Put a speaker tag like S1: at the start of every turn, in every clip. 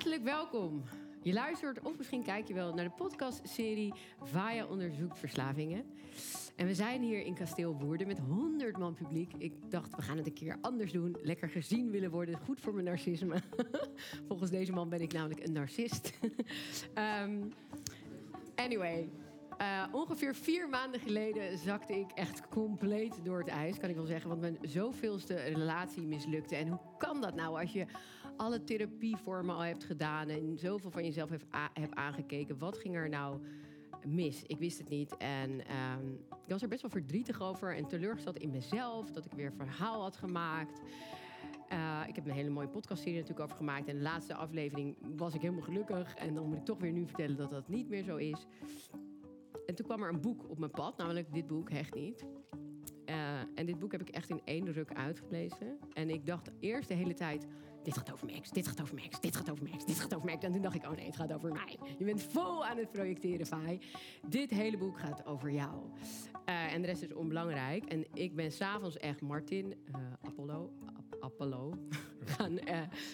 S1: Hartelijk welkom. Je luistert of misschien kijk je wel naar de podcastserie Vaya onderzoekt verslavingen. En we zijn hier in Kasteel Woerden met 100 man publiek. Ik dacht, we gaan het een keer anders doen. Lekker gezien willen worden. Goed voor mijn narcisme. Volgens deze man ben ik namelijk een narcist. um, anyway, uh, ongeveer vier maanden geleden zakte ik echt compleet door het ijs, kan ik wel zeggen. Want mijn zoveelste relatie mislukte. En hoe kan dat nou als je alle therapievormen al hebt gedaan en zoveel van jezelf hebt, aangekeken? Wat ging er nou mis? Ik wist het niet. En um, ik was er best wel verdrietig over en teleurgesteld in mezelf. Dat ik weer verhaal had gemaakt. Uh, ik heb een hele mooie podcastserie natuurlijk over gemaakt. En de laatste aflevering was ik helemaal gelukkig. En dan moet ik toch weer nu vertellen dat dat niet meer zo is. En toen kwam er een boek op mijn pad, namelijk dit boek, Hecht Niet. Uh, en dit boek heb ik echt in één ruk uitgelezen. En ik dacht eerst de hele tijd: dit gaat over Max, dit gaat over Max, dit gaat over Max, dit gaat over Max. En toen dacht ik: oh nee, het gaat over mij. Je bent vol aan het projecteren, Fai. Dit hele boek gaat over jou. Uh, en de rest is onbelangrijk. En ik ben s'avonds echt Martin, uh, Apollo, Ap Apollo, gaan,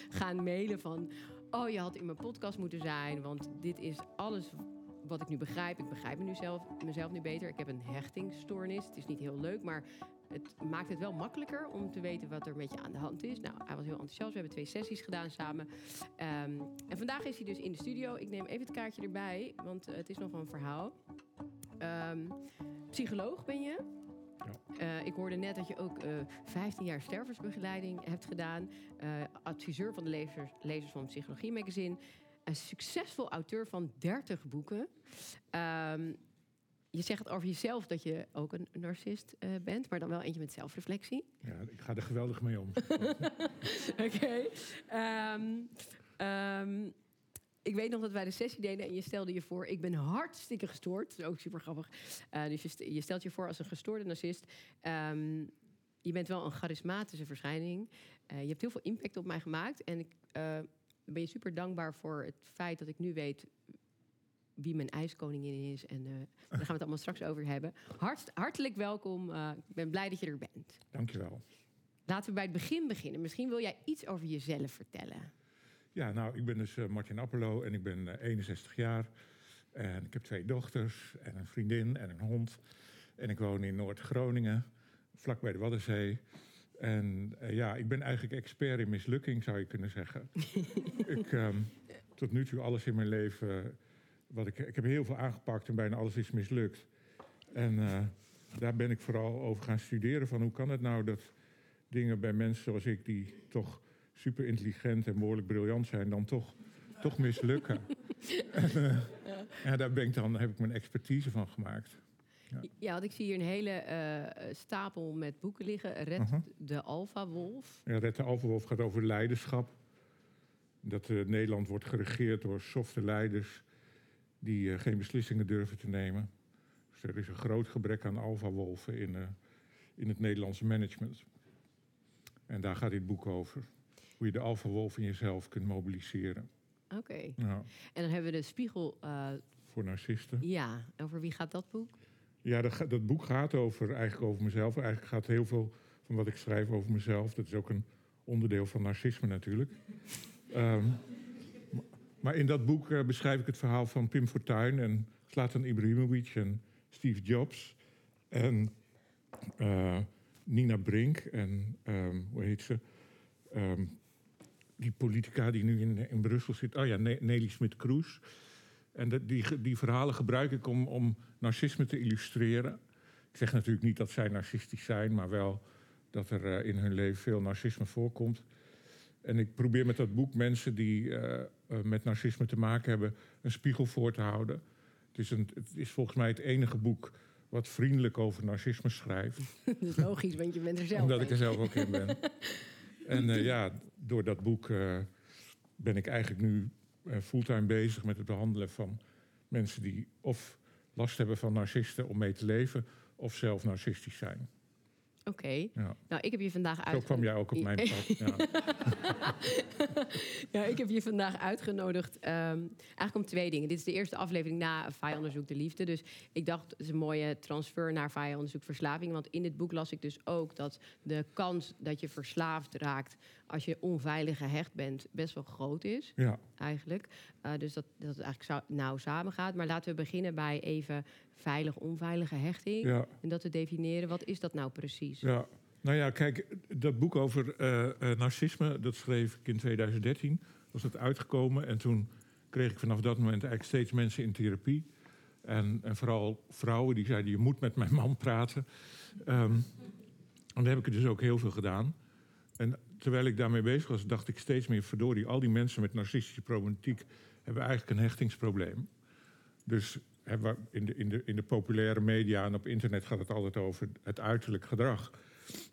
S1: gaan mailen van: oh, je had in mijn podcast moeten zijn, want dit is alles wat ik nu begrijp, ik begrijp me nu zelf, mezelf nu beter. Ik heb een hechtingsstoornis. Het is niet heel leuk, maar het maakt het wel makkelijker om te weten wat er met je aan de hand is. Nou, hij was heel enthousiast. We hebben twee sessies gedaan samen. Um, en vandaag is hij dus in de studio. Ik neem even het kaartje erbij, want uh, het is nog wel een verhaal. Um, psycholoog ben je. Ja. Uh, ik hoorde net dat je ook uh, 15 jaar stervensbegeleiding hebt gedaan. Uh, adviseur van de lezers, lezers van Psychologie Magazine een succesvol auteur van 30 boeken. Um, je zegt over jezelf dat je ook een narcist uh, bent, maar dan wel eentje met zelfreflectie.
S2: Ja, ik ga er geweldig mee om.
S1: Oké. Okay. Um, um, ik weet nog dat wij de sessie deden en je stelde je voor... ik ben hartstikke gestoord. Dat is ook super grappig. Uh, dus je, je, stelt je voor als een gestoorde narcist. Um, je bent wel een charismatische verschijning. Uh, je hebt heel veel impact op mij gemaakt. En ik uh, ben je super dankbaar voor het feit dat ik nu weet wie mijn ijskoningin is. En uh, daar gaan we het allemaal straks over hebben. Hart, hartelijk welkom. Uh, ik ben blij dat je er bent.
S2: Dankjewel.
S1: Laten we bij het begin beginnen. Misschien wil jij iets over jezelf vertellen.
S2: Ja, nou, ik ben dus uh, Martin Appelo en ik ben 61 jaar. En ik heb twee dochters en een vriendin en een hond. En ik woon in Noord-Groningen, vlak bij de Waddenzee. En uh, ja, ik ben eigenlijk expert in mislukking, zou je kunnen zeggen. ik, um, tot nu toe alles in mijn leven, wat ik, ik heb heel veel aangepakt en bijna alles is mislukt. En uh, daar ben ik vooral over gaan studeren van hoe kan het nou dat dingen bij mensen zoals ik, die toch super intelligent en behoorlijk briljant zijn, dan toch, toch mislukken. en, uh, ja. ja, daar ben ik dan, heb ik mijn expertise van gemaakt.
S1: Ja. ja, want ik zie hier een hele uh, stapel met boeken liggen. Red uh -huh. de Alpha-wolf.
S2: Ja, Red de Alpha-wolf gaat over leiderschap. Dat Nederland wordt geregeerd door softe leiders... die uh, geen beslissingen durven te nemen. Dus er is een groot gebrek aan alpha-wolven in, in het Nederlandse management. En daar gaat dit boek over. Hoe je de alpha-wolf in jezelf kunt mobiliseren.
S1: Oké. Okay. Ja. En dan hebben we de spiegel...
S2: Voor narcisten.
S1: Ja, over wie gaat dat boek?
S2: Ja, dat, dat, boek gaat over, eigenlijk over mezelf. Eigenlijk gaat heel veel van wat ik schrijf over mezelf. Dat is ook een onderdeel van narcisme natuurlijk. um, maar in dat boek uh, beschrijf ik het verhaal van Pim Fortuyn en Zlatan Ibrahimovic en Steve Jobs en uh, Nina Brink en um, hoe heet ze? Um, die politica die nu in, in Brussel zit. Oh ja, Nelly Smit-Kroes. En die, die verhalen gebruik ik om, om narcisme te illustreren. Ik zeg natuurlijk niet dat zij narcistisch zijn, maar wel dat er uh, in hun leven veel narcisme voorkomt. En ik probeer met dat boek mensen die uh, uh, met narcisme te maken hebben, een spiegel voor te houden. Het is, een, het is volgens mij het enige boek wat vriendelijk over narcisme schrijft.
S1: dat is logisch, want je bent er zelf
S2: Omdat ik er zelf ook in ben. en ja, door dat boek ben ik eigenlijk nu fulltime bezig met het behandelen van mensen die of last hebben van narcisten om mee te leven, of zelf narcistisch zijn.
S1: Oké.
S2: Ja.
S1: Nou, ik heb je vandaag
S2: Zo
S1: uitgenodigd.
S2: kwam jij ook op mijn pad. Ja.
S1: ja, ik heb je vandaag uitgenodigd. ehm, eigenlijk om twee dingen. Dit is de eerste aflevering na Vaya Onderzoek de Liefde. Dus ik dacht, het is een mooie transfer naar Vaya Onderzoek Verslaving. Want in dit boek las ik dus ook dat de kans dat je verslaafd raakt... als je onveilig gehecht bent, best wel groot is,
S2: ja.
S1: eigenlijk. Eh, dus dat, dat het eigenlijk nauw samengaat. Maar laten we beginnen bij even veilig, onveilige hechting.
S2: ja.
S1: En dat te definiëren. Wat is dat nou precies?
S2: Ja, nou ja, kijk, dat boek over eh, narcisme, dat schreef ik in 2013. Was het uitgekomen en toen kreeg ik vanaf dat moment eigenlijk steeds mensen in therapie. En, en vooral vrouwen die zeiden, je moet met mijn man praten. Ehm, en daar heb ik er dus ook heel veel gedaan. En terwijl ik daarmee bezig was, dacht ik steeds meer... verdorie, al die mensen met narcistische problematiek... hebben eigenlijk een hechtingsprobleem. Dus in, de, in, de, in de populaire media en op internet gaat het altijd over het uiterlijk gedrag.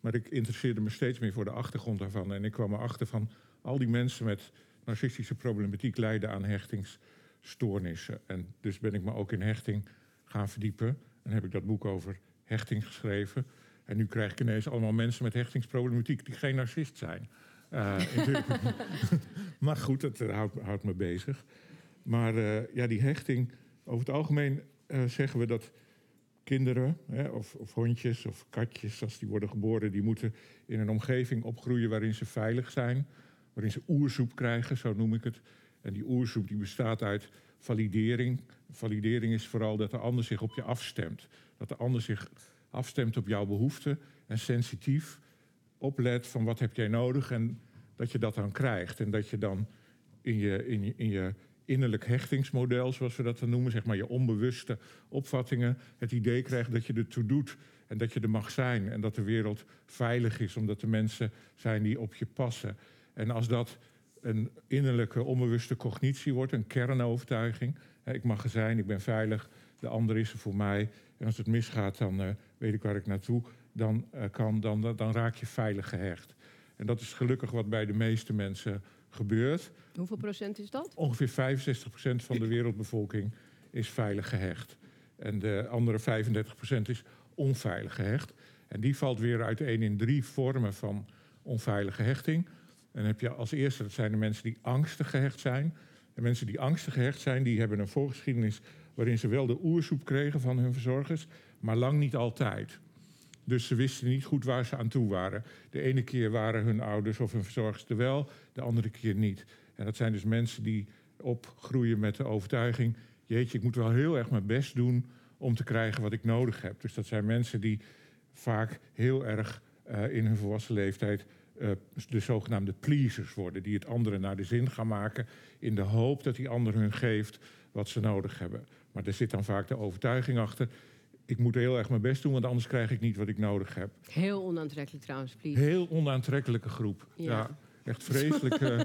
S2: Maar ik interesseerde me steeds meer voor de achtergrond daarvan. En ik kwam erachter van al die mensen met narcistische problematiek lijden aan hechtingsstoornissen. En dus ben ik me ook in hechting gaan verdiepen. En heb ik dat boek over hechting geschreven. En nu krijg ik ineens allemaal mensen met hechtingsproblematiek die geen narcist zijn. Eh, maar goed, dat eh, houdt, houdt me bezig. Maar eh, ja, die hechting, over het algemeen eh, zeggen we dat kinderen, hè, of, of hondjes of katjes, als die worden geboren, die moeten in een omgeving opgroeien waarin ze veilig zijn, waarin ze oersoep krijgen, zo noem ik het. En die oersoep die bestaat uit validering. Validering is vooral dat de ander zich op je afstemt. Dat de ander zich afstemt op jouw behoeften en sensitief oplet van wat heb jij nodig en dat je dat dan krijgt. En dat je dan in je, in je, in je innerlijk hechtingsmodel, zoals we dat dan noemen, zeg maar je onbewuste opvattingen, het idee krijgt dat je ertoe doet en dat je er mag zijn en dat de wereld veilig is, omdat er mensen zijn die op je passen. En als dat een innerlijke onbewuste cognitie wordt, een kernovertuiging, ik mag er zijn, ik ben veilig, de ander is er voor mij. En als het misgaat, dan eh, weet ik waar ik naartoe, dan, eh, kan, dan, dan raak je veilig gehecht. En dat is gelukkig wat bij de meeste mensen gebeurt.
S1: Hoeveel procent is dat?
S2: Ongeveer 65% van de wereldbevolking is veilig gehecht. En de andere 35% is onveilig gehecht. En die valt weer uiteen in drie vormen van onveilige hechting. En dan heb je als eerste, dat zijn de mensen die angstig gehecht zijn. De mensen die angstig gehecht zijn, die hebben een voorgeschiedenis waarin ze wel de oersoep kregen van hun verzorgers, maar lang niet altijd. Dus ze wisten niet goed waar ze aan toe waren. De ene keer waren hun ouders of hun verzorgers er wel, de andere keer niet. En dat zijn dus mensen die opgroeien met de overtuiging: jeetje, ik moet wel heel erg mijn best doen om te krijgen wat ik nodig heb. Dus dat zijn mensen die vaak heel erg eh, in hun volwassen leeftijd eh, de zogenaamde pleasers worden, die het andere naar de zin gaan maken in de hoop dat die ander hun geeft wat ze nodig hebben. Maar er zit dan vaak de overtuiging achter: ik moet heel erg mijn best doen, want anders krijg ik niet wat ik nodig heb.
S1: Heel onaantrekkelijk trouwens, please.
S2: Heel onaantrekkelijke groep. Ja,
S1: Ja.
S2: Echt vreselijk. eh,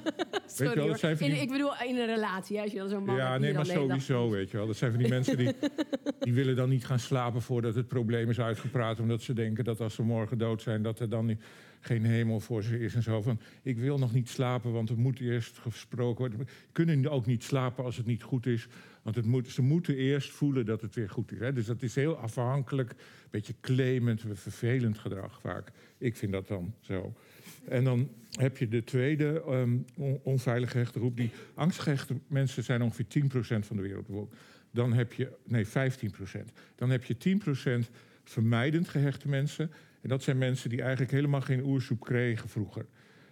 S1: Sorry,
S2: wel, dat
S1: hoor.
S2: zijn van
S1: In-
S2: die-
S1: ik bedoel, in een relatie, hè, als je dan zo'n man
S2: ja,
S1: hebt die
S2: nee, maar sowieso, weet je wel. Dat zijn van die mensen die, die willen dan niet gaan slapen voordat het probleem is uitgepraat. Omdat ze denken dat als ze morgen dood zijn, dat er dan geen hemel voor ze is en zo. Van, ik wil nog niet slapen, want er moet eerst gesproken worden. Ze kunnen ook niet slapen als het niet goed is. Want het moet, ze moeten eerst voelen dat het weer goed is. Hè. Dus dat is heel afhankelijk, een beetje claimend, vervelend gedrag vaak. Ik vind dat dan zo. En dan heb je de tweede ehm, on- onveilige hechte groep. Die angstgehechte mensen zijn ongeveer 10% van de wereldbevolking. Dan heb je, nee, 15%. Dan heb je 10% vermijdend gehechte mensen. En dat zijn mensen die eigenlijk helemaal geen oersoep kregen vroeger.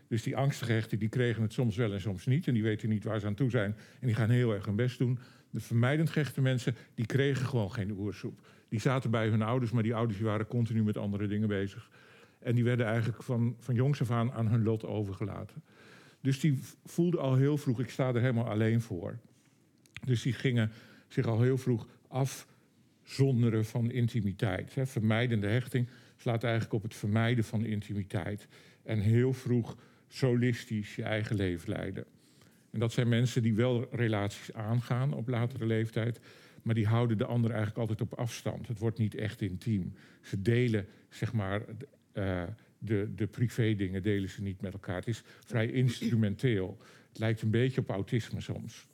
S2: Dus die angstgehechten die kregen het soms wel en soms niet. En die weten niet waar ze aan toe zijn. En die gaan heel erg hun best doen. De vermijdend gehechte mensen, die kregen gewoon geen oersoep. Die zaten bij hun ouders, maar die ouders waren continu met andere dingen bezig. En die werden eigenlijk van, van jongs af aan aan hun lot overgelaten. Dus die voelden al heel vroeg, ik sta er helemaal alleen voor. Dus die gingen zich al heel vroeg afzonderen van intimiteit. Hè. Vermijdende hechting slaat eigenlijk op het vermijden van intimiteit. En heel vroeg solistisch je eigen leven leiden. En dat zijn mensen die wel relaties aangaan op latere leeftijd, maar die houden de ander eigenlijk altijd op afstand. Het wordt niet echt intiem. Ze delen, zeg maar, eh, de, de privé dingen delen ze niet met elkaar. Het is vrij instrumenteel. Het lijkt een beetje op autisme soms.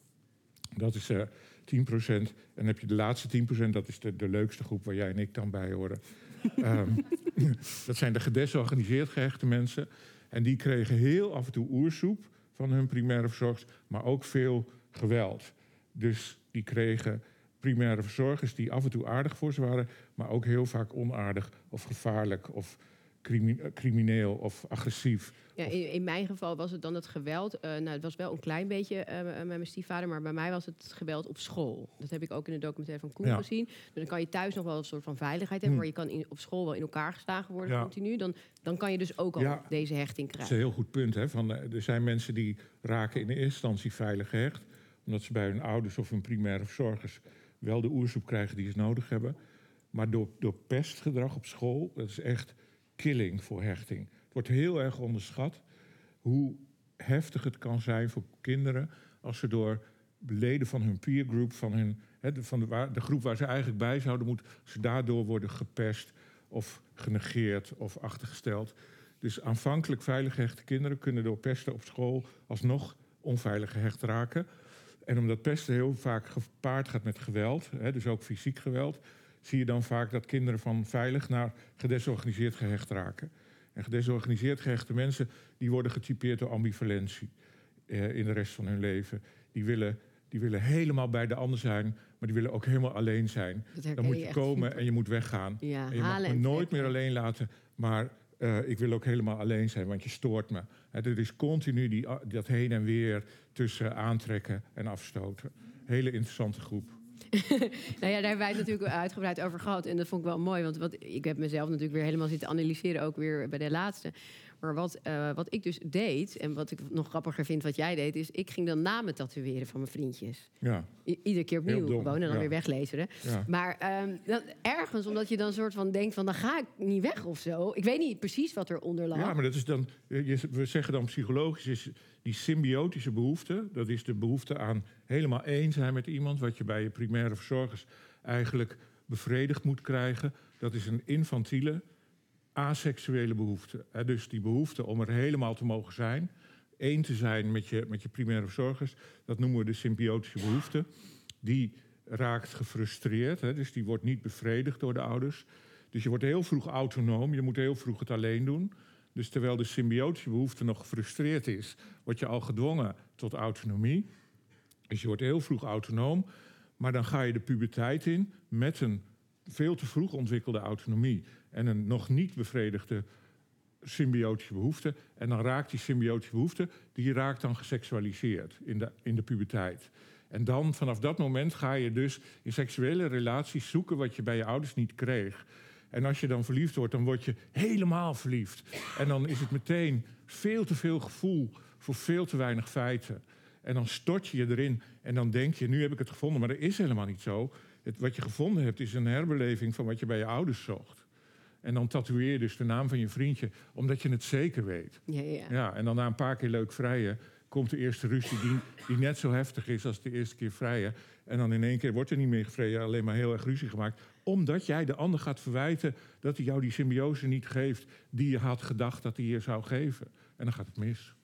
S2: Dat is eh 10%. En dan heb je de laatste 10%, dat is de, de leukste groep waar jij en ik dan bij horen. Ehm, dat zijn de gedesorganiseerd gehechte mensen. En die kregen heel af en toe oersoep van hun primaire verzorgers, maar ook veel geweld. Dus die kregen primaire verzorgers die af en toe aardig voor ze waren, maar ook heel vaak onaardig of gevaarlijk of crimineel of agressief.
S1: Ja, in, in, mijn geval was het dan het geweld. Uh, nou, het was wel een klein beetje uh, met mijn stiefvader, maar bij mij was het geweld op school. Dat heb ik ook in de documentaire van Koen gezien. Dus dan kan je thuis nog wel een soort van veiligheid hebben, hm. maar je kan op school wel in elkaar geslagen worden continu. Dan, dan kan je dus ook al deze hechting krijgen.
S2: Dat is een heel goed punt. Hè? Van, er zijn mensen die raken in eerste instantie veilig gehecht, omdat ze bij hun ouders of hun primaire verzorgers wel de oersoep krijgen die ze nodig hebben. Maar door, door pestgedrag op school, dat is echt killing voor hechting. Het wordt heel erg onderschat hoe heftig het kan zijn voor kinderen als ze door leden van hun peergroep, van, hun, he, van de, de, groep waar ze eigenlijk bij zouden moeten, ze daardoor worden gepest of genegeerd of achtergesteld. Dus aanvankelijk veilig gehechte kinderen kunnen door pesten op school alsnog onveilig gehecht raken. En omdat pesten heel vaak gepaard gaat met geweld, dus ook fysiek geweld, zie je dan vaak dat kinderen van veilig naar gedesorganiseerd gehecht raken. En gedesorganiseerd gehechte mensen die worden getypeerd door ambivalentie eh, in de rest van hun leven. Die willen, die willen helemaal bij de ander zijn, maar die willen ook helemaal alleen zijn. Dan moet je, komen en je moet weggaan.
S1: Ja,
S2: en je mag me nooit meer alleen laten, maar uh, ik wil ook helemaal alleen zijn, want je stoort me. er is continu die, dat heen en weer tussen aantrekken en afstoten. Hele interessante groep.
S1: nou ja, daar hebben wij het natuurlijk uitgebreid over gehad. En dat vond ik wel mooi, want wat, ik heb mezelf natuurlijk weer helemaal zitten analyseren, ook weer bij de laatste. Maar wat, uh, wat ik dus deed, en wat ik nog grappiger vind wat jij deed, is ik ging dan namen tatoeëren van mijn vriendjes.
S2: Ja.
S1: iedere keer opnieuw gewoon en dan weer weglezen. Ja. Maar um, dan, ergens, omdat je dan soort van denkt van dan ga ik niet weg of zo. Ik weet niet precies wat eronder lag.
S2: Ja, maar dat is dan, we zeggen dan psychologisch, is die symbiotische behoefte. Dat is de behoefte aan helemaal één zijn met iemand, wat je bij je primaire verzorgers eigenlijk bevredigd moet krijgen. Dat is een infantiele aseksuele behoefte. Dus die behoefte om er helemaal te mogen zijn, één te zijn met je, met je primaire verzorgers, dat noemen we de symbiotische behoefte. Die raakt gefrustreerd, dus die wordt niet bevredigd door de ouders. Dus je wordt heel vroeg autonoom, je moet heel vroeg het alleen doen. Dus terwijl de symbiotische behoefte nog gefrustreerd is, word je al gedwongen tot autonomie. Dus je wordt heel vroeg autonoom, maar dan ga je de puberteit in met een veel te vroeg ontwikkelde autonomie en een nog niet bevredigde symbiotische behoefte. En dan raakt die symbiotische behoefte, die raakt dan geseksualiseerd in de, in de puberteit. En dan vanaf dat moment ga je dus in seksuele relaties zoeken wat je bij je ouders niet kreeg. En als je dan verliefd wordt, dan word je helemaal verliefd. En dan is het meteen veel te veel gevoel voor veel te weinig feiten. En dan stort je je erin en dan denk je, nu heb ik het gevonden, maar dat is helemaal niet zo. Het, wat je gevonden hebt is een herbeleving van wat je bij je ouders zocht. En dan tatoeëer je dus de naam van je vriendje, omdat je het zeker weet.
S1: Ja, ja.
S2: ja en dan na een paar keer leuk vrijen komt de eerste ruzie die, die net zo heftig is als de eerste keer vrijen. En dan in één keer wordt er niet meer gevreden, alleen maar heel erg ruzie gemaakt. Omdat jij de ander gaat verwijten dat hij jou die symbiose niet geeft die je had gedacht dat hij je zou geven. En dan gaat het mis.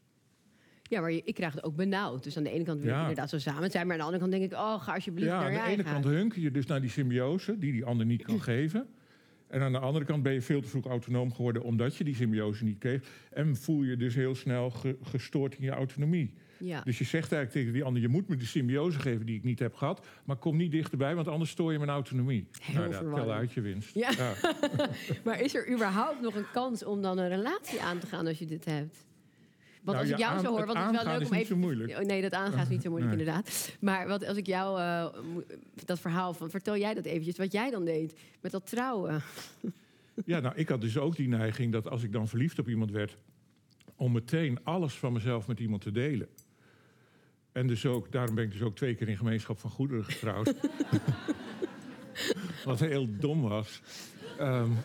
S1: Ja, maar ik krijg het ook benauwd. Dus aan de ene kant wil ik inderdaad zo samen zijn, maar aan de andere kant denk ik, oh, ga alsjeblieft ja, naar
S2: je
S1: Aan
S2: de ene kant hunker je dus naar die symbiose die die ander niet kan geven. En aan de andere kant ben je veel te vroeg autonoom geworden omdat je die symbiose niet kreeg. En voel je dus heel snel gestoord in je autonomie.
S1: Ja.
S2: Dus je zegt eigenlijk tegen die ander: je moet me de symbiose geven die ik niet heb gehad, maar kom niet dichterbij, want anders stoor je mijn autonomie.
S1: Heel nou,
S2: tel uit je winst.
S1: Ja. ja. maar is er überhaupt nog een kans om dan een relatie aan te gaan als je dit hebt? Want nou, als ik jou zo hoor, want het is wel leuk om even.
S2: Zo moeilijk.
S1: Oh, nee, dat aangaan is niet zo moeilijk, inderdaad. Maar wat, als ik jou uh, dat verhaal van, vertel jij dat eventjes, wat jij dan deed met dat trouwen.
S2: Ja, nou, ik had dus ook die neiging dat als ik dan verliefd op iemand werd, om meteen alles van mezelf met iemand te delen. En dus ook, daarom ben ik dus ook twee keer in gemeenschap van goederen getrouwd. Wat heel dom was. Um,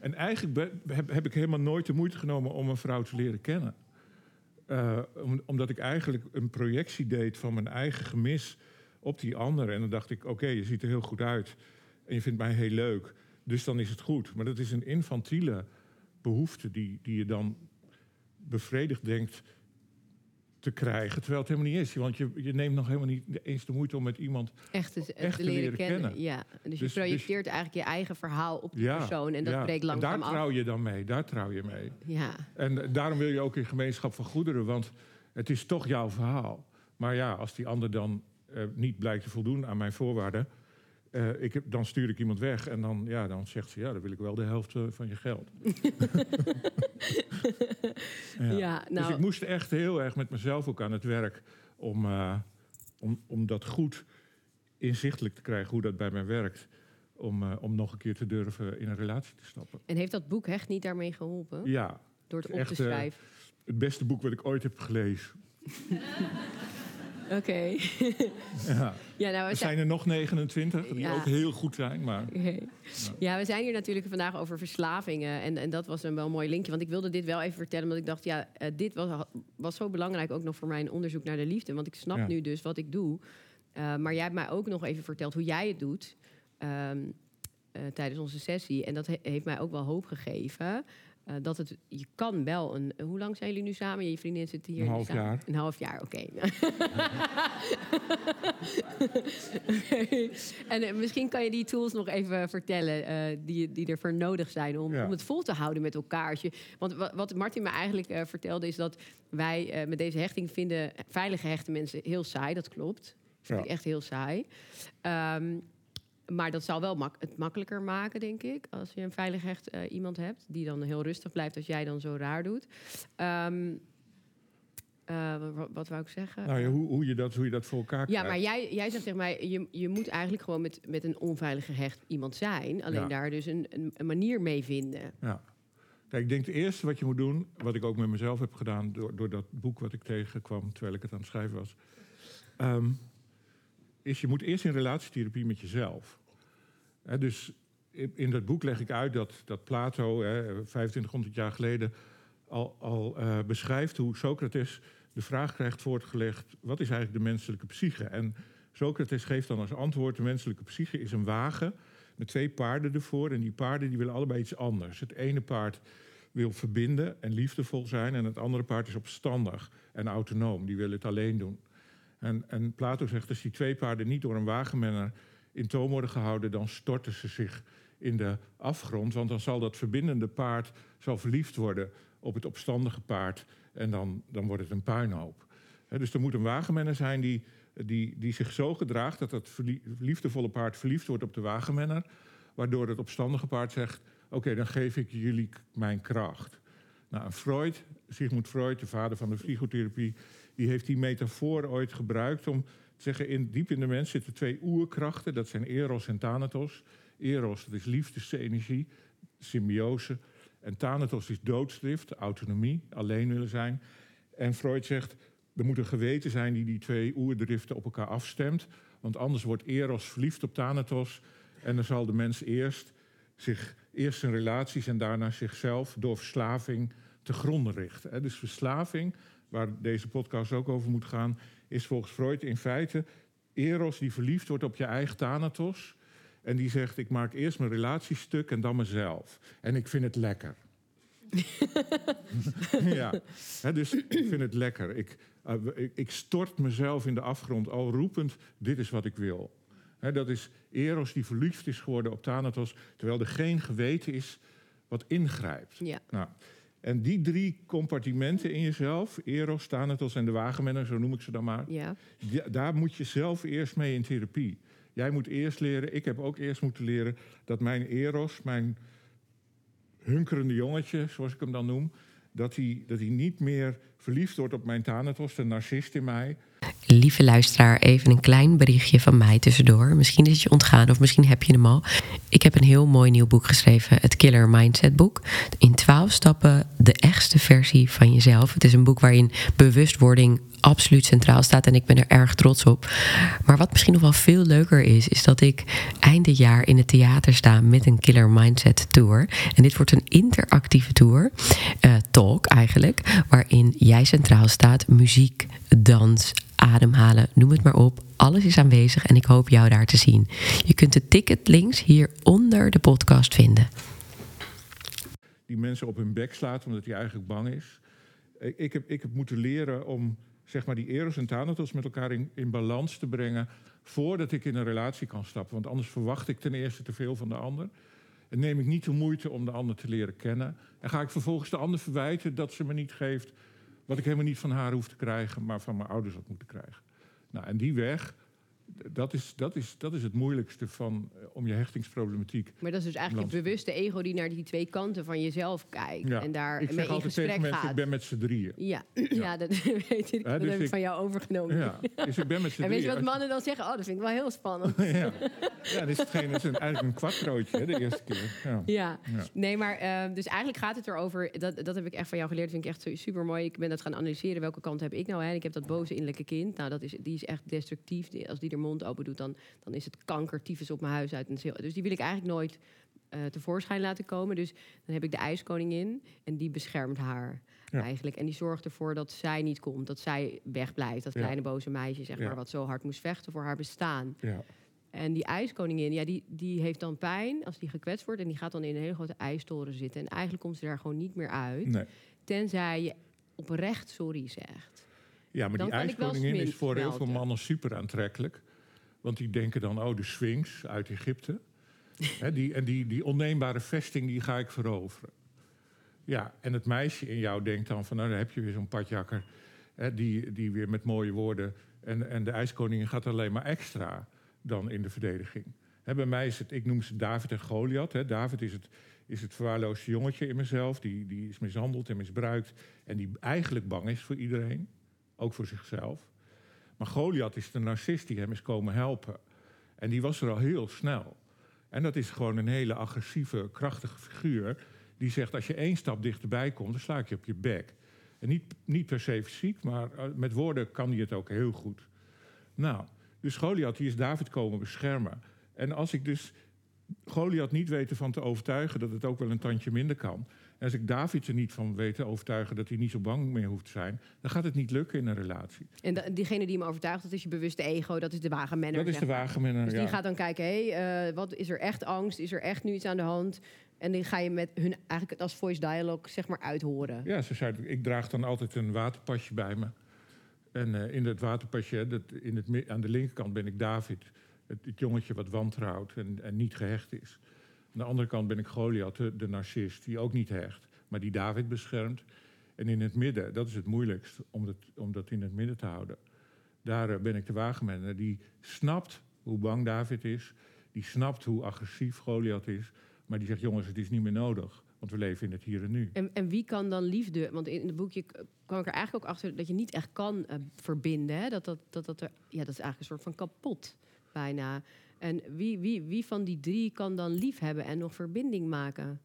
S2: en eigenlijk heb, ik helemaal nooit de moeite genomen om een vrouw te leren kennen. Uh, omdat ik eigenlijk een projectie deed van mijn eigen gemis op die ander. En dan dacht ik, oké, je ziet er heel goed uit. En je vindt mij heel leuk. Dus dan is het goed. Maar dat is een infantiele behoefte die, die je dan bevredigd denkt te krijgen. Terwijl het helemaal niet is. Want je, je neemt nog helemaal niet eens de moeite om met iemand...
S1: Echt te,
S2: Echt
S1: te leren,
S2: leren
S1: kennen.
S2: kennen.
S1: Ja. Dus,
S2: Dus-
S1: je projecteert eigenlijk je eigen verhaal op die
S2: Ja,
S1: persoon. En dat
S2: ja.
S1: breekt langzaam
S2: daar
S1: af.
S2: trouw je dan mee. Daar trouw je mee.
S1: Ja.
S2: En eh, daarom wil je ook in gemeenschap van goederen. Want het is toch jouw verhaal. Maar ja, als die ander dan eh, niet blijkt te voldoen aan mijn voorwaarden... eh, ik heb, dan stuur ik iemand weg en dan, ja, dan zegt ze... ja, dan wil ik wel de helft eh, van je geld.
S1: Ja.
S2: Dus
S1: nou,
S2: ik moest echt heel erg met mezelf ook aan het werk... om, eh, om, om dat goed inzichtelijk te krijgen hoe dat bij mij werkt. Om, om nog een keer te durven in een relatie te stappen.
S1: en heeft dat boek echt niet daarmee geholpen?
S2: Ja,
S1: Door het op
S2: echt,
S1: te schrijven?
S2: het beste boek wat ik ooit heb gelezen.
S1: Oké.
S2: Ja.
S1: ja, nou, we
S2: Er
S1: zijn...
S2: er nog 29 die
S1: Ja.
S2: ook heel goed zijn. Maar
S1: Oké. Ja, we zijn hier natuurlijk vandaag over verslavingen. En, en dat was een wel mooi linkje. Want ik wilde dit wel even vertellen. Omdat ik dacht, ja, eh, dit was, was zo belangrijk ook nog voor mijn onderzoek naar de liefde. Want ik snap
S2: Ja.
S1: nu dus wat ik doe. Eh, maar jij hebt mij ook nog even verteld hoe jij het doet. ehm, eh, tijdens onze sessie. En dat he- heeft mij ook wel hoop gegeven. Eh, dat het, je kan wel een. Hoe lang zijn jullie nu samen? Je vriendin zit hier.
S2: Een half jaar.
S1: Een half jaar, oké. En eh, misschien kan je die tools nog even vertellen eh, die, die er voor nodig zijn om,
S2: Ja.
S1: om het vol te houden met elkaar. Als je, want wa- wat Martin me eigenlijk vertelde is dat wij met deze hechting vinden veilig gehechte mensen heel saai. Dat klopt. Vind
S2: Ja.
S1: ik echt heel saai. Ehm, maar dat zal wel mak- het makkelijker maken, denk ik. Als je een veilig hecht eh, iemand hebt. Die dan heel rustig blijft als jij dan zo raar doet. Ehm, eh, wat, wat wou ik zeggen?
S2: nou ja, hoe, hoe, je dat, hoe je dat voor elkaar
S1: Ja,
S2: krijgt.
S1: maar jij, jij zegt tegen mij, je, je moet eigenlijk gewoon met, met een onveilige gehecht iemand zijn. Alleen
S2: Ja.
S1: daar dus een, een, een manier mee vinden.
S2: Ja. Kijk, ik denk het eerste wat je moet doen, wat ik ook met mezelf heb gedaan door, door dat boek wat ik tegenkwam terwijl ik het aan het schrijven was, ehm, is je moet eerst in relatietherapie met jezelf. Dus in, in dat boek leg ik uit dat, dat Plato, hè, 2500 jaar geleden, al, al eh, beschrijft hoe Socrates de vraag krijgt voortgelegd: wat is eigenlijk de menselijke psyche? En Socrates geeft dan als antwoord: de menselijke psyche is een wagen met twee paarden ervoor. En die paarden die willen allebei iets anders. Het ene paard wil verbinden en liefdevol zijn. En het andere paard is opstandig en autonoom. Die wil het alleen doen. En, en Plato zegt, als die twee paarden niet door een wagenmenner in toom worden gehouden... dan storten ze zich in de afgrond. Want dan zal dat verbindende paard zal verliefd worden op het opstandige paard. En dan, dan wordt het een puinhoop. Dus er moet een wagenmenner zijn die, die, die zich zo gedraagt... dat dat liefdevolle paard verliefd wordt op de wagenmenner... waardoor het opstandige paard zegt... oké, dan geef ik jullie mijn kracht. Nou, Freud, Sigmund Freud, de vader van de psychotherapie... die heeft die metafoor ooit gebruikt om zeggen... In, diep in de mens zitten twee oerkrachten, dat zijn Eros en Thanatos. Eros, dat is liefdesenergie, symbiose. En Thanatos is doodsdrift, autonomie, alleen willen zijn. En Freud zegt, er moet een geweten zijn die die twee oerdriften op elkaar afstemt. Want anders wordt Eros verliefd op Thanatos. En dan zal de mens eerst, zich, eerst zijn relaties en daarna zichzelf door verslaving te gronden richten. Dus verslaving, waar deze podcast ook over moet gaan, is volgens Freud in feite Eros die verliefd wordt op je eigen Thanatos. En die zegt, ik maak eerst mijn relatiestuk en dan mezelf. En ik vind het lekker. ja, dus ik vind het lekker. Ik, eh, ik, ik stort mezelf in de afgrond al roepend, dit is wat ik wil. Dat is Eros die verliefd is geworden op Thanatos... terwijl er geen geweten is wat ingrijpt.
S1: Ja.
S2: Nou, en die drie compartimenten in jezelf... Eros, Thanatos en de wagenmenner, zo noem ik ze dan maar...
S1: Ja.
S2: Ja, daar moet je zelf eerst mee in therapie. Jij moet eerst leren, ik heb ook eerst moeten leren dat mijn Eros, mijn hunkerende jongetje, zoals ik hem dan noem, dat hij, dat hij niet meer verliefd wordt op mijn Thanatos, de narcist in mij.
S3: Lieve luisteraar, even een klein berichtje van mij tussendoor. Misschien is het je ontgaan of misschien heb je hem al. Ik heb een heel mooi nieuw boek geschreven, het Killer Mindset boek. In twaalf stappen de echtste versie van jezelf. Het is een boek waarin bewustwording absoluut centraal staat en ik ben er erg trots op. Maar wat misschien nog wel veel leuker is, is dat ik eind dit jaar in het theater sta met een Killer Mindset Tour. En dit wordt een interactieve tour, eh, talk eigenlijk, waarin jij centraal staat, muziek, dans, ademhalen, noem het maar op. Alles is aanwezig en ik hoop jou daar te zien. Je kunt de ticketlinks hier onder de podcast vinden.
S2: Die mensen op hun bek slaat omdat hij eigenlijk bang is. Ik, ik, heb, ik heb moeten leren om zeg maar die eros en thanatos met elkaar in, in balans te brengen voordat ik in een relatie kan stappen. Want anders verwacht ik ten eerste te veel van de ander. En neem ik niet de moeite om de ander te leren kennen. En ga ik vervolgens de ander verwijten dat ze me niet geeft wat ik helemaal niet van haar hoef te krijgen, maar van mijn ouders had moeten krijgen. Nou, en die weg, dat is, dat is, dat is het moeilijkste van, eh, om je hechtingsproblematiek.
S1: Maar dat is dus eigenlijk het bewuste ego die naar die twee kanten van jezelf kijkt.
S2: Ja.
S1: En daar
S2: ik zeg
S1: in
S2: altijd tegen mensen,
S1: gaat.
S2: ik ben met z'n drieën.
S1: Ja. ja, dat weet ik. dat
S2: dus
S1: heb ik van jou overgenomen.
S2: Ja, dus ik ben met z'n
S1: En weet je
S2: drieën.
S1: wat mannen dan zeggen? Oh, dat vind ik wel heel spannend.
S2: ja. ja, dit is, hetgeen, dat is een, eigenlijk een kwartrootje hè, de eerste keer. Ja.
S1: Nee, maar eh, dus eigenlijk gaat het erover. Dat, dat heb ik echt van jou geleerd. vind ik echt super mooi. Ik ben dat gaan analyseren. Welke kant heb ik nou? Hè? En ik heb dat boze innerlijke kind. Nou, dat is, die is echt destructief. Als die er mond open doet, dan, dan is het kanker, tyfus op mijn huis uit. En heel- Dus die wil ik eigenlijk nooit eh, tevoorschijn laten komen. Dus dan heb ik de ijskoningin. En die beschermt haar
S2: Ja.
S1: eigenlijk. En die zorgt ervoor dat zij niet komt. Dat zij wegblijft. Dat
S2: Ja.
S1: kleine boze meisje, zeg
S2: Ja.
S1: maar. Wat zo hard moest vechten voor haar bestaan.
S2: Ja.
S1: En die ijskoningin, ja, die, die heeft dan pijn als die gekwetst wordt. En die gaat dan in een hele grote ijstoren zitten. En eigenlijk komt ze daar gewoon niet meer uit.
S2: Nee.
S1: Tenzij je oprecht sorry zegt.
S2: Ja, maar
S1: Dan
S2: die ijskoningin is voor heel veel mannen super aantrekkelijk. Want die denken dan, oh, de Sphinx uit Egypte. Die, en die, die onneembare vesting, die ga ik veroveren. Ja, en het meisje in jou denkt dan van, nou, dan heb je weer zo'n padjakker. Hè, die, die weer met mooie woorden... En, en de ijskoningin gaat alleen maar extra dan in de verdediging. Bij mij is het, ik noem ze David en Goliath. David is het, is het verwaarloosde jongetje in mezelf. Die, die is mishandeld en misbruikt. En die eigenlijk bang is voor iedereen. Ook voor zichzelf. Maar Goliath is de narcist die hem is komen helpen. En die was er al heel snel. En dat is gewoon een hele agressieve, krachtige figuur. Die zegt, als je één stap dichterbij komt, dan sla ik je op je bek. En niet, niet per se fysiek, maar eh, met woorden kan hij het ook heel goed. Nou, dus Goliath die is David komen beschermen. En als ik dus Goliath niet weet ervan te overtuigen dat het ook wel een tandje minder kan. En als ik David er niet van weet te overtuigen dat hij niet zo bang meer hoeft te zijn, dan gaat het niet lukken in een relatie.
S1: En da- diegene die hem overtuigt, dat is je bewuste ego. Dat is de wagenmenner.
S2: Dat is de wagenmenner.
S1: Dus
S2: ja.
S1: die gaat dan kijken, hé, hey, eh, wat is er echt angst? Is er echt nu iets aan de hand? En die ga je met hun eigenlijk als voice dialogue zeg maar uithoren.
S2: Ja, ze zei, ik draag dan altijd een waterpasje bij me. En eh, in dat waterpasje, dat, in het, aan de linkerkant ben ik David. Het, het jongetje wat wantrouwt en, en niet gehecht is. Aan de andere kant ben ik Goliath, de, narcist, die ook niet hecht. Maar die David beschermt. En in het midden, dat is het moeilijkst, om dat, om dat in het midden te houden. Daar eh, ben ik de wagenmenner. Die snapt hoe bang David is. Die snapt hoe agressief Goliath is. Maar die zegt, jongens, het is niet meer nodig. Want we leven in het hier en nu.
S1: En, en wie kan dan liefde? Want in het boekje kwam ik er eigenlijk ook achter dat je niet echt kan eh, verbinden. Hè? Dat, dat, dat, dat, er, ja, dat is eigenlijk een soort van kapot bijna. En wie, wie, wie van die drie kan dan lief hebben en nog verbinding maken?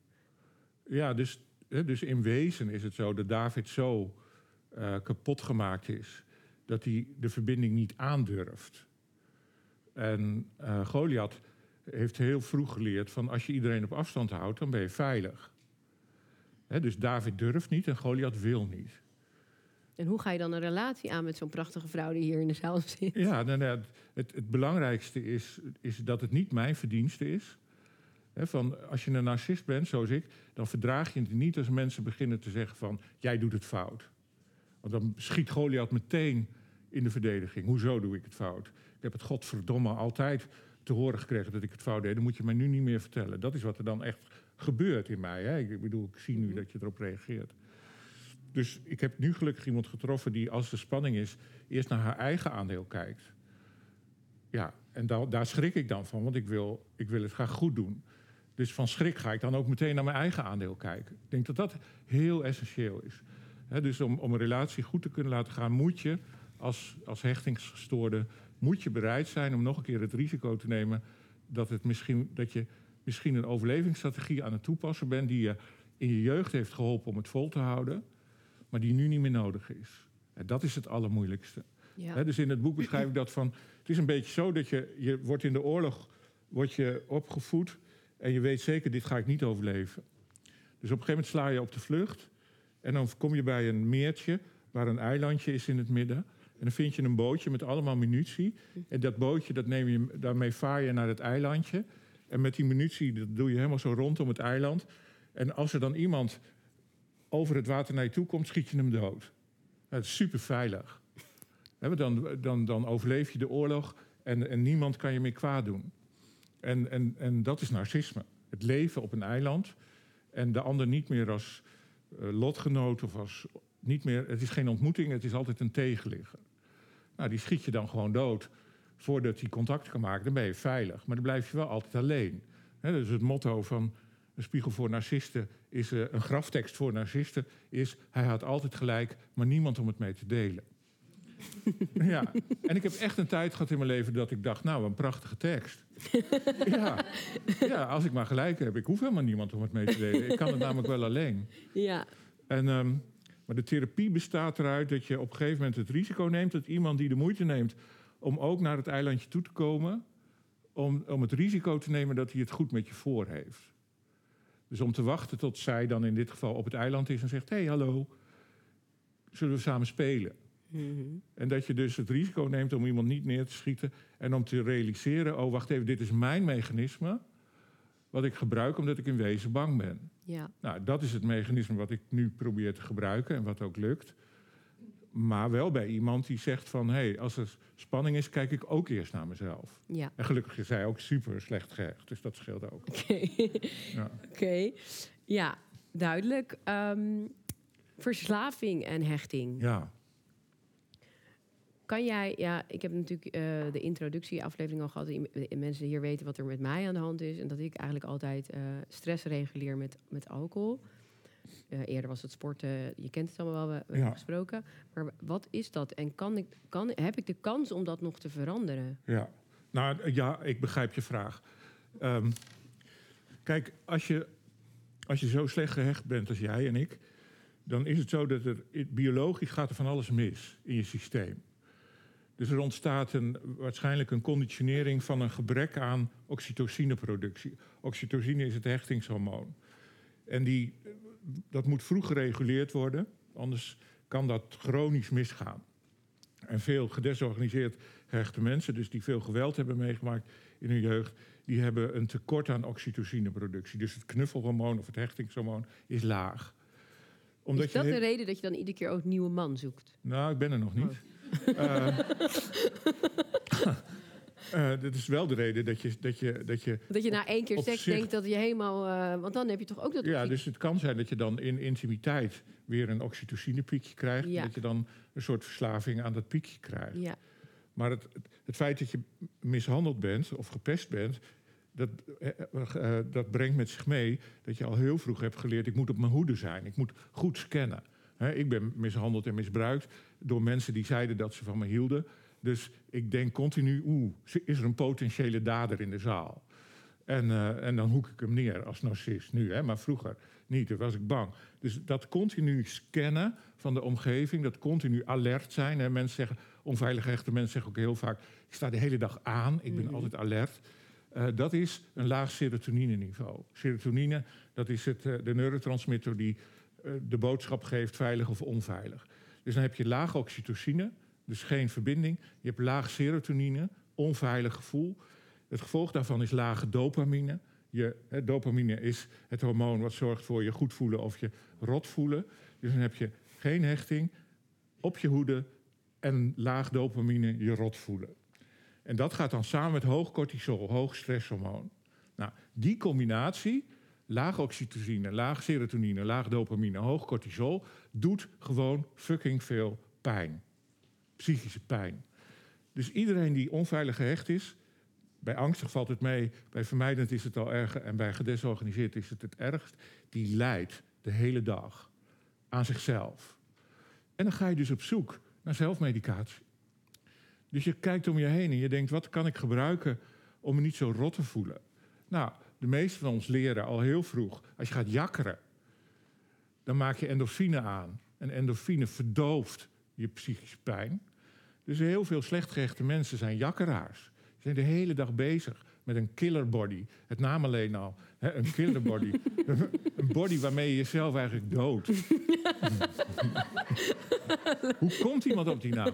S2: Ja, dus, dus in wezen is het zo dat David zo eh, kapot gemaakt is dat hij de verbinding niet aandurft. En eh Goliath heeft heel vroeg geleerd van als je iedereen op afstand houdt, dan ben je veilig. Dus David durft niet en Goliath wil niet.
S1: En hoe ga je dan een relatie aan met zo'n prachtige vrouw die hier in de zaal zit?
S2: Ja, nou, nou, het, het belangrijkste is, is dat het niet mijn verdienste is. Van, als je een narcist bent, zoals ik, dan verdraag je het niet als mensen beginnen te zeggen van... jij doet het fout. Want dan schiet Goliath meteen in de verdediging. Hoezo doe ik het fout? Ik heb het godverdomme altijd te horen gekregen dat ik het fout deed. Dan moet je mij nu niet meer vertellen. Dat is wat er dan echt gebeurt in mij. Hè? Ik bedoel, ik zie nu dat je erop reageert. Dus ik heb nu gelukkig iemand getroffen die, als er spanning is, eerst naar haar eigen aandeel kijkt. Ja, en da- daar schrik ik dan van, want ik wil, ik wil het graag goed doen. Dus van schrik ga ik dan ook meteen naar mijn eigen aandeel kijken. Ik denk dat dat heel essentieel is. Dus om, om een relatie goed te kunnen laten gaan, moet je als, als hechtingsgestoorde moet je bereid zijn om nog een keer het risico te nemen dat, het misschien, dat je misschien een overlevingsstrategie aan het toepassen bent die je in je jeugd heeft geholpen om het vol te houden, maar die nu niet meer nodig is. En dat is het allermoeilijkste.
S1: Ja.
S2: Dus in het boek beschrijf ik dat van. Het is een beetje zo dat je, je wordt in de oorlog wordt je opgevoed en je weet zeker, dit ga ik niet overleven. Dus op een gegeven moment sla je op de vlucht en dan kom je bij een meertje waar een eilandje is in het midden. En dan vind je een bootje met allemaal munitie. En dat bootje, dat neem je, daarmee vaar je naar het eilandje. En met die munitie, dat doe je helemaal zo rondom het eiland. En als er dan iemand over het water naar je toe komt, schiet je hem dood. Dat is super veilig. Dan, dan, dan overleef je de oorlog en, en niemand kan je meer kwaad doen. En, en, en dat is narcisme. Het leven op een eiland en de ander niet meer als eh, lotgenoot of als niet meer. Het is geen ontmoeting, het is altijd een tegenligger. Nou, die schiet je dan gewoon dood voordat hij contact kan maken. Dan ben je veilig, maar dan blijf je wel altijd alleen. Hè, dus het motto van een spiegel voor narcisten is eh, een graftekst voor narcisten is hij had altijd gelijk, maar niemand om het mee te delen. ja, en ik heb echt een tijd gehad in mijn leven dat ik dacht, nou, een prachtige tekst. ja. ja, als ik maar gelijk heb. Ik hoef helemaal niemand om het mee te delen. Ik kan het namelijk wel alleen.
S1: Ja.
S2: En, ehm, maar de therapie bestaat eruit dat je op een gegeven moment het risico neemt... dat iemand die de moeite neemt om ook naar het eilandje toe te komen... om, om het risico te nemen dat hij het goed met je voor heeft. Dus om te wachten tot zij dan in dit geval op het eiland is en zegt... hé, hey, hallo, zullen we samen spelen?
S1: Mhm.
S2: En dat je dus het risico neemt om iemand niet neer te schieten en om te realiseren: oh, wacht even, dit is mijn mechanisme. Wat ik gebruik omdat ik in wezen bang ben.
S1: Ja.
S2: Nou, dat is het mechanisme wat ik nu probeer te gebruiken en wat ook lukt. Maar wel bij iemand die zegt van... hé, hey, als er spanning is, kijk ik ook eerst naar mezelf.
S1: Ja.
S2: En gelukkig is zij ook super slecht gehecht, dus dat scheelt ook.
S1: Oké.
S2: Ja.
S1: Oké. Ja, duidelijk. Ehm, verslaving en hechting.
S2: ja.
S1: Kan jij, ja, ik heb natuurlijk eh, de introductieaflevering al gehad. Mensen hier weten wat er met mij aan de hand is. En dat ik eigenlijk altijd eh, stress reguleer met, met alcohol. Eh, eerder was het sporten, je kent het allemaal wel, we, we
S2: Ja.
S1: hebben gesproken. Maar wat is dat? En kan ik, kan, heb ik de kans om dat nog te veranderen?
S2: Ja, nou ja, ik begrijp je vraag. Ehm, kijk, als je, als je zo slecht gehecht bent als jij en ik, dan is het zo dat er biologisch gaat er van alles mis in je systeem. Dus er ontstaat een, waarschijnlijk een conditionering van een gebrek aan oxytocineproductie. Oxytocine is het hechtingshormoon. En die, dat moet vroeg gereguleerd worden, anders kan dat chronisch misgaan. En veel gedesorganiseerd gehechte mensen, dus die veel geweld hebben meegemaakt in hun jeugd, die hebben een tekort aan oxytocineproductie. Dus het knuffelhormoon of het hechtingshormoon is laag. Omdat
S1: is dat
S2: je
S1: de reden dat je dan iedere keer ook een nieuwe man zoekt?
S2: Nou, ik ben er nog niet.
S1: Oh.
S2: Eh, eh, dat is wel de reden dat je, dat je, dat je
S1: Dat je na één keer seks denkt dat je helemaal... eh, want dan heb je toch ook dat...
S2: Ja, dus het kan zijn dat je dan in intimiteit weer een oxytocinepiekje krijgt.
S1: Ja.
S2: Dat je dan een soort verslaving aan dat piekje krijgt.
S1: Ja,
S2: Maar het, het, feit dat je mishandeld bent of gepest bent, dat, eh, dat brengt met zich mee dat je al heel vroeg hebt geleerd: ik moet op mijn hoede zijn, ik moet goed scannen. Ik ben mishandeld en misbruikt door mensen die zeiden dat ze van me hielden. Dus ik denk continu: oeh, is er een potentiële dader in de zaal? En, eh, en dan hoek ik hem neer als narcist nu, hè, maar vroeger niet, toen was ik bang. Dus dat continu scannen van de omgeving, dat continu alert zijn. Hè. Mensen zeggen, onveilig echte mensen zeggen ook heel vaak... ik sta de hele dag aan, ik ben
S1: Mhm.
S2: altijd alert. Eh, dat is een laag serotonine-niveau. Serotonine, dat is het, eh, de neurotransmitter die de boodschap geeft... veilig of onveilig. Dus dan heb je laag oxytocine, dus geen verbinding. Je hebt laag serotonine, onveilig gevoel... Het gevolg daarvan is lage dopamine. Je, dopamine is het hormoon wat zorgt voor je goed voelen of je rot voelen. Dus dan heb je geen hechting, op je hoede en laag dopamine je rot voelen. En dat gaat dan samen met hoog cortisol, hoog stresshormoon. Nou, die combinatie, laag oxytocine, laag serotonine, laag dopamine, hoog cortisol, doet gewoon fucking veel pijn. Psychische pijn. Dus iedereen die onveilig gehecht is, bij angstig valt het mee, bij vermijdend is het al erger en bij gedesorganiseerd is het het ergst. Die lijdt de hele dag aan zichzelf. En dan ga je dus op zoek naar zelfmedicatie. Dus je kijkt om je heen en je denkt, wat kan ik gebruiken om me niet zo rot te voelen? Nou, de meesten van ons leren al heel vroeg, als je gaat jakkeren, dan maak je endorfine aan. En endorfine verdooft je psychische pijn. Dus heel veel slecht gehechte mensen zijn jakkeraars. Ze zijn de hele dag bezig met een killer body. Het naam alleen al. Hè, een killer body. een body waarmee je jezelf eigenlijk doodt. Hoe komt iemand op die naam?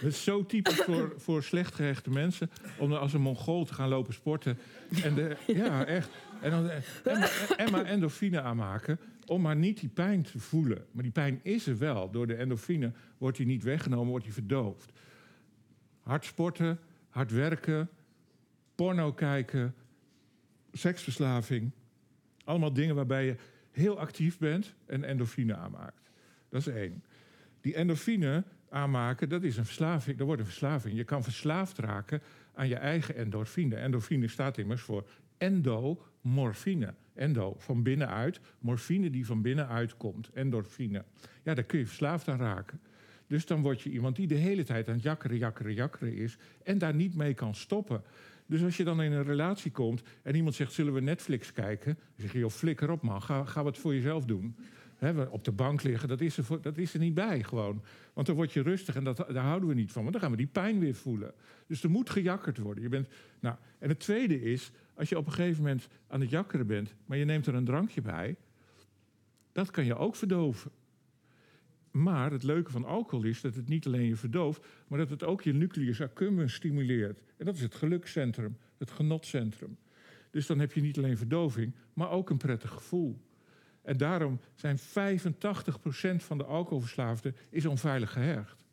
S2: Dat is zo typisch voor, voor slecht gehechte mensen. Om dan als een mongool te gaan lopen sporten. En de, ja, echt. En, dan, en, maar- en maar endorfine aanmaken. Om maar niet die pijn te voelen. Maar die pijn is er wel. Door de endorfine wordt die niet weggenomen, wordt die verdoofd. Hard sporten, hard werken, porno kijken, seksverslaving. Allemaal dingen waarbij je heel actief bent en endorfine aanmaakt. Dat is één. Die endorfine aanmaken, dat is een verslaving. Dat wordt een verslaving. Je kan verslaafd raken aan je eigen endorfine. Endorfine staat immers voor endomorfine. Endo, van binnenuit. Morfine die van binnenuit komt. Endorfine. Ja, daar kun je verslaafd aan raken. Dus dan word je iemand die de hele tijd aan het jakkeren, jakkeren, jakkeren is... en daar niet mee kan stoppen. Dus als je dan in een relatie komt en iemand zegt... zullen we Netflix kijken? Dan zeg je, joh, flikker op man, ga, ga wat voor jezelf doen. Op de bank liggen, dat is, er voor- dat is er niet bij gewoon. Want dan word je rustig en dat, daar houden we niet van. Want dan gaan we die pijn weer voelen. Dus er moet gejakkerd worden. Je bent, nou, en het tweede is, als je op een gegeven moment aan het jakkeren bent... maar je neemt er een drankje bij, dat kan je ook verdoven. Maar het leuke van alcohol is dat het niet alleen je verdooft... maar dat het ook je nucleus accumbens stimuleert. En dat is het gelukscentrum, het genotcentrum. Dus dan heb je niet alleen verdoving, maar ook een prettig gevoel. En daarom zijn 85% van de alcoholverslaafden is onveilig gehecht.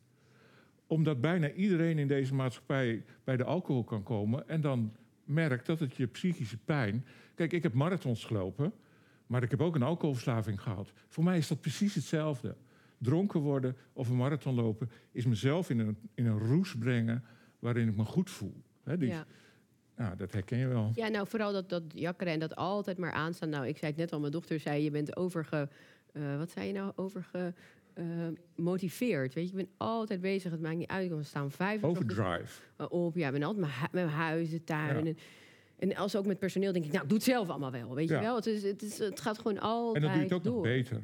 S2: Omdat bijna iedereen in deze maatschappij bij de alcohol kan komen... en dan merkt dat het je psychische pijn... Kijk, ik heb marathons gelopen, maar ik heb ook een alcoholverslaving gehad. Voor mij is dat precies hetzelfde. Dronken worden of een marathon lopen... is mezelf in een, in een roes brengen waarin ik me goed voel. Die,
S1: Ja.
S2: nou, dat herken je wel.
S1: Ja, nou vooral dat, dat jakkeren en dat altijd maar aanstaan. Nou, ik zei het net al, mijn dochter zei, je bent overge... eh, wat zei je nou? Overge... eh, motiveerd. Weet je, ik ben altijd bezig. Het maakt niet uit. Ik staan vijf
S2: Overdrive.
S1: op. Ja, ik ben altijd met, mijn huizen, tuin.
S2: Ja.
S1: En, en als ook met personeel denk ik, nou, doe het zelf allemaal wel. Weet
S2: Ja.
S1: je wel? Het, is, het, is, het gaat gewoon
S2: En
S1: altijd
S2: dan doe je het ook
S1: door.
S2: nog beter.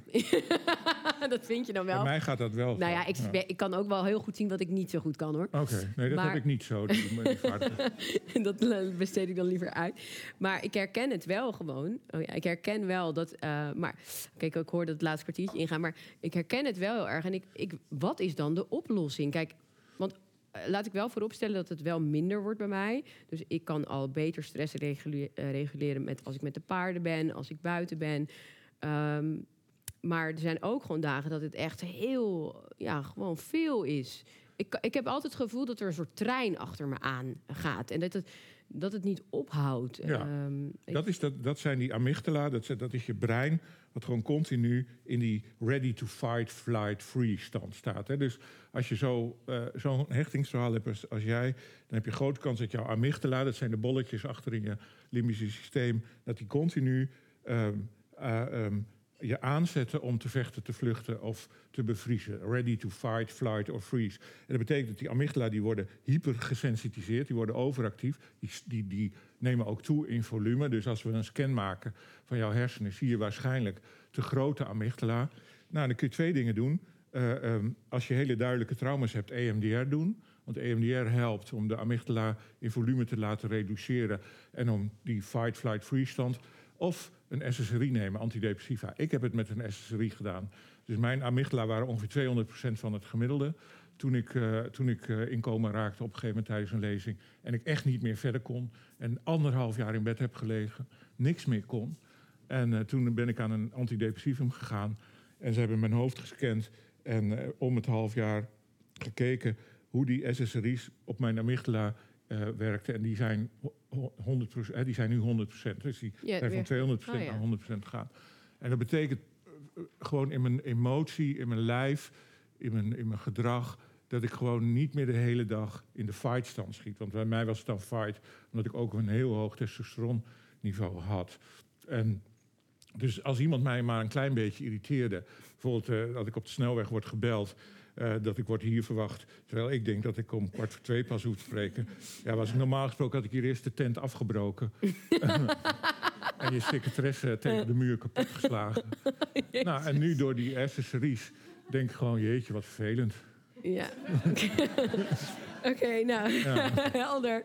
S1: dat vind je dan
S2: Bij
S1: wel.
S2: mij gaat dat wel.
S1: Nou ja ik, ik kan ook wel heel goed zien wat ik niet zo goed kan, hoor.
S2: Oké, nee, dat
S1: Maar-
S2: heb ik niet zo.
S1: Dat besteed ik dan liever uit. Maar ik herken het wel gewoon. Oh ja, ik herken wel dat. eh, maar kijk, ik hoorde het laatste kwartiertje ingaan. Maar ik herken het wel heel erg. En ik, ik, wat is dan de oplossing? Kijk, want laat ik wel vooropstellen dat het wel minder wordt bij mij. Dus ik kan al beter stress eh, reguleren met als ik met de paarden ben, als ik buiten ben. Ehm, maar er zijn ook gewoon dagen dat het echt heel, ja, gewoon veel is. Ik, ik heb altijd het gevoel dat er een soort trein achter me aan gaat. En dat het, dat het niet ophoudt.
S2: Ja.
S1: Ehm,
S2: Dat, is dat, dat zijn die amygdala, dat, is- dat is je brein... wat gewoon continu in die ready to fight, flight, free stand staat. Hè. Dus als je zo, eh, zo'n hechtingsverhaal hebt als, als jij... dan heb je grote kans dat jouw amygdala... dat zijn de bolletjes achter in je limbische systeem... dat die continu ehm, eh, ehm, je aanzetten om te vechten, te vluchten of te bevriezen. Ready to fight, flight or freeze. En dat betekent dat die amygdala die worden hypergesensitiseerd, die worden overactief. Die, die, die nemen ook toe in volume. Dus als we een scan maken van jouw hersenen, zie je waarschijnlijk te grote amygdala. Nou, dan kun je twee dingen doen. Eh, ehm, als je hele duidelijke trauma's hebt, EMDR doen. Want EMDR helpt om de amygdala in volume te laten reduceren en om die fight, flight, freeze stand. Of een SSRI nemen, antidepressiva. Ik heb het met een SSRI gedaan. Dus mijn amygdala waren ongeveer 200% van het gemiddelde. Toen ik, eh, toen ik coma raakte op een gegeven moment tijdens een lezing. En ik echt niet meer verder kon. En anderhalf jaar in bed heb gelegen. Niks meer kon. En eh, toen ben ik aan een antidepressivum gegaan. En ze hebben mijn hoofd gescand. En om het half jaar gekeken hoe die SSRI's op mijn amygdala eh werkten. En die zijn, ho- ho- 100%, hè, die zijn nu 100%. Dus die
S1: Ja,
S2: zijn
S1: weer.
S2: van 200%
S1: Oh, ja.
S2: naar 100% gegaan. En dat betekent eh, eh, gewoon in mijn emotie, in mijn lijf, in mijn, in mijn gedrag... dat ik gewoon niet meer de hele dag in de fight stand schiet. Want bij mij was het dan fight, omdat ik ook een heel hoog testosteronniveau had. En dus als iemand mij maar een klein beetje irriteerde... bijvoorbeeld eh, dat ik op de snelweg word gebeld... eh, dat ik word hier verwacht, terwijl ik denk dat ik om kwart voor twee pas hoef te spreken. Ja, was ik normaal gesproken had ik hier eerst de tent afgebroken. en je secretaresse tegen de muur kapot geslagen. nou, en nu door die SSRI's denk ik gewoon, jeetje, wat vervelend.
S1: Ja. Oké, nou, helder.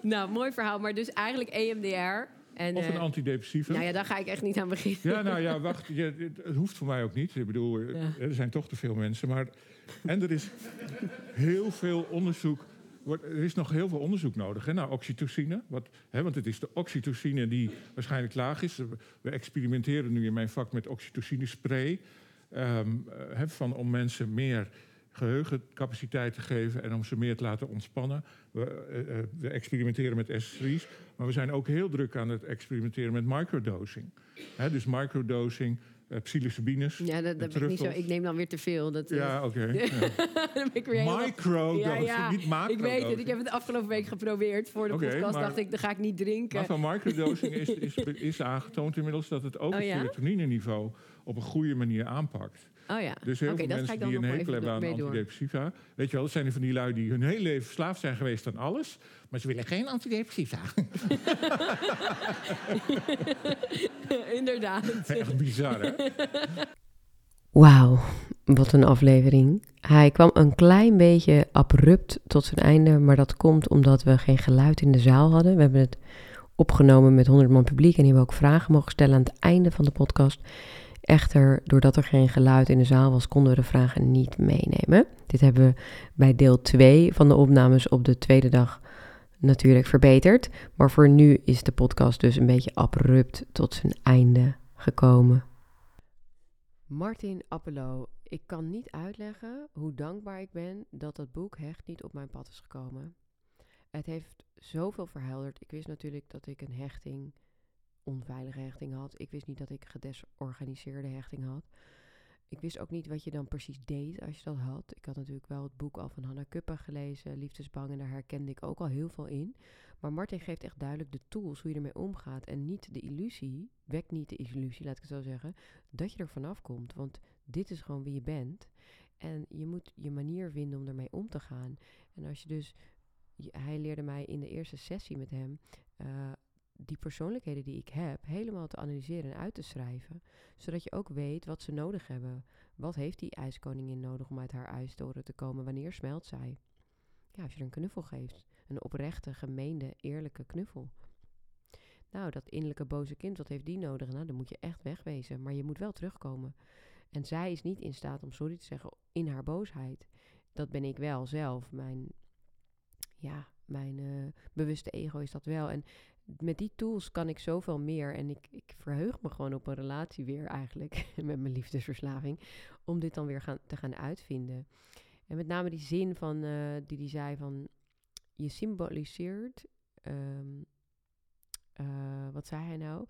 S1: Nou, mooi verhaal. Maar dus eigenlijk EMDR
S4: En,
S2: Of een
S4: eh,
S2: antidepressieve.
S4: nou ja, daar ga ik echt niet aan beginnen.
S2: Ja, nou ja, wacht. je- het, hoeft voor mij ook niet. Ik bedoel,
S4: Ja.
S2: er zijn toch te veel mensen. Maar, en er is heel veel onderzoek. Er is nog heel veel onderzoek nodig hè, naar oxytocine. Wat, hè, want het is de oxytocine die waarschijnlijk laag is. We experimenteren nu in mijn vak met oxytocine spray. ehm, eh, hè, van om mensen meer geheugencapaciteit te geven en om ze meer te laten ontspannen. We, eh, eh, we experimenteren met S3's, maar we zijn ook heel druk aan het experimenteren met microdosing. Dus microdosing, psilocybines.
S4: Ja, dat, dat ben ik niet zo. Ik neem dan weer te veel. Dat,
S2: Ja, oké. ja.
S4: ik
S2: Microdosing,
S4: Ja, ja.
S2: niet
S4: Ik
S2: macrodosing.
S4: weet het, ik heb het afgelopen week geprobeerd voor de
S2: Oké,
S4: podcast.
S2: maar-
S4: dacht ik, dan ga ik niet drinken.
S2: Maar van microdosing is, is, is aangetoond inmiddels dat het ook
S4: Oh
S2: het
S4: ja?
S2: serotonineniveau op een goede manier aanpakt.
S4: Oh ja,
S2: Dus heel
S4: Oké,
S2: veel
S4: dat ga
S2: mensen
S4: ik dan
S2: die een hekel hebben aan antidepressiva. Weet je wel, dat zijn er van die lui die hun hele leven verslaafd zijn geweest aan alles. Maar ze willen geen antidepressiva.
S4: Inderdaad.
S2: Echt bizar, hè?
S1: Wauw, wat een aflevering. Hij kwam een klein beetje abrupt tot zijn einde, maar dat komt omdat we geen geluid in de zaal hadden. We hebben het opgenomen met 100 man publiek en die hebben ook vragen mogen stellen aan het einde van de podcast. Echter, doordat er geen geluid in de zaal was, konden we de vragen niet meenemen. Dit hebben we bij deel 2 van de opnames op de tweede dag natuurlijk verbeterd. Maar voor nu is de podcast dus een beetje abrupt tot zijn einde gekomen. Martin Appelo, ik kan niet uitleggen hoe dankbaar ik ben dat dat boek Hecht niet op mijn pad is gekomen. Het heeft zoveel verhelderd. Ik wist natuurlijk dat ik een hechting, onveilige hechting had. Ik wist niet dat ik gedesorganiseerde hechting had. Ik wist ook niet wat je dan precies deed als je dat had. Ik had natuurlijk wel het boek al van Hannah Kuppa gelezen, Liefdesbang, en daar herkende ik ook al heel veel in. Maar Martin geeft echt duidelijk de tools hoe je ermee omgaat. En niet de illusie, wek niet de illusie, laat ik het zo zeggen, dat je er vanaf komt. Want dit is gewoon wie je bent. En je moet je manier vinden om ermee om te gaan. En als je dus, hij leerde mij in de eerste sessie met hem eh, die persoonlijkheden die ik heb helemaal te analyseren en uit te schrijven. Zodat je ook weet wat ze nodig hebben. Wat heeft die ijskoningin nodig om uit haar ijstoren te komen? Wanneer smelt zij? Ja, als je er een knuffel geeft. Een oprechte, gemeende, eerlijke knuffel. Nou, dat innerlijke boze kind, wat heeft die nodig? Nou, dan moet je echt wegwezen. Maar je moet wel terugkomen. En zij is niet in staat om sorry te zeggen in haar boosheid. Dat ben ik wel zelf. Mijn, ja, mijn eh, bewuste ego is dat wel. En met die tools kan ik zoveel meer. En ik, ik verheug me gewoon op een relatie weer eigenlijk. met mijn liefdesverslaving. Om dit dan weer gaan, te gaan uitvinden. En met name die zin van, eh, die die zei van... Je symboliseert... ehm, eh, wat zei hij nou?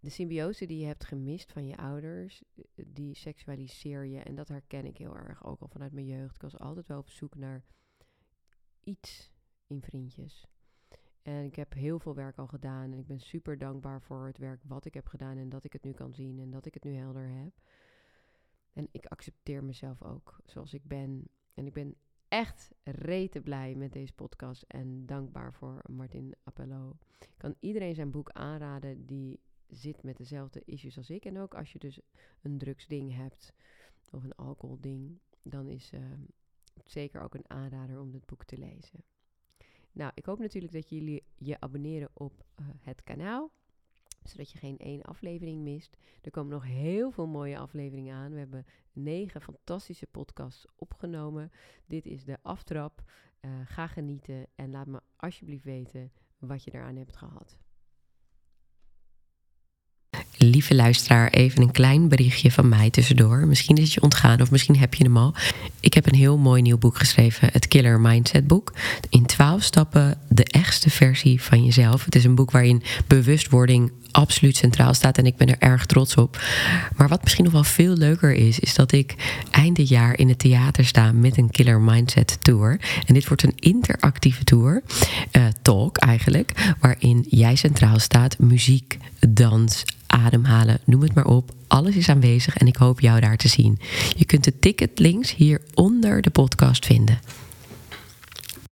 S1: De symbiose die je hebt gemist van je ouders, die seksualiseer je. En dat herken ik heel erg, ook al vanuit mijn jeugd. Ik was altijd wel op zoek naar iets in vriendjes. En ik heb heel veel werk al gedaan. En ik ben super dankbaar voor het werk wat ik heb gedaan. En dat ik het nu kan zien en dat ik het nu helder heb. En ik accepteer mezelf ook zoals ik ben. En ik ben echt rete blij met deze podcast. En dankbaar voor Martin Appello. Ik kan iedereen zijn boek aanraden die zit met dezelfde issues als ik. En ook als je dus een drugsding hebt of een alcoholding, dan is het zeker ook een aanrader om dit boek te lezen. Nou, ik hoop natuurlijk dat jullie je abonneren op eh, het kanaal, zodat je geen één aflevering mist. Er komen nog heel veel mooie afleveringen aan. We hebben negen fantastische podcasts opgenomen. Dit is de aftrap. Eh, ga genieten en laat me alsjeblieft weten wat je eraan hebt gehad. Lieve luisteraar, even een klein berichtje van mij tussendoor. Misschien is het je ontgaan of misschien heb je hem al. Ik heb een heel mooi nieuw boek geschreven, het Killer Mindset boek. In 12 stappen de echtste versie van jezelf. Het is een boek waarin bewustwording absoluut centraal staat en ik ben er erg trots op. Maar wat misschien nog wel veel leuker is, is dat ik eind dit jaar in het theater sta met een Killer Mindset Tour. En dit wordt een interactieve tour, eh, talk eigenlijk, waarin jij centraal staat, muziek, dans, ademhalen, noem het maar op. Alles is aanwezig en ik hoop jou daar te zien. Je kunt de ticketlinks hier onder de podcast vinden.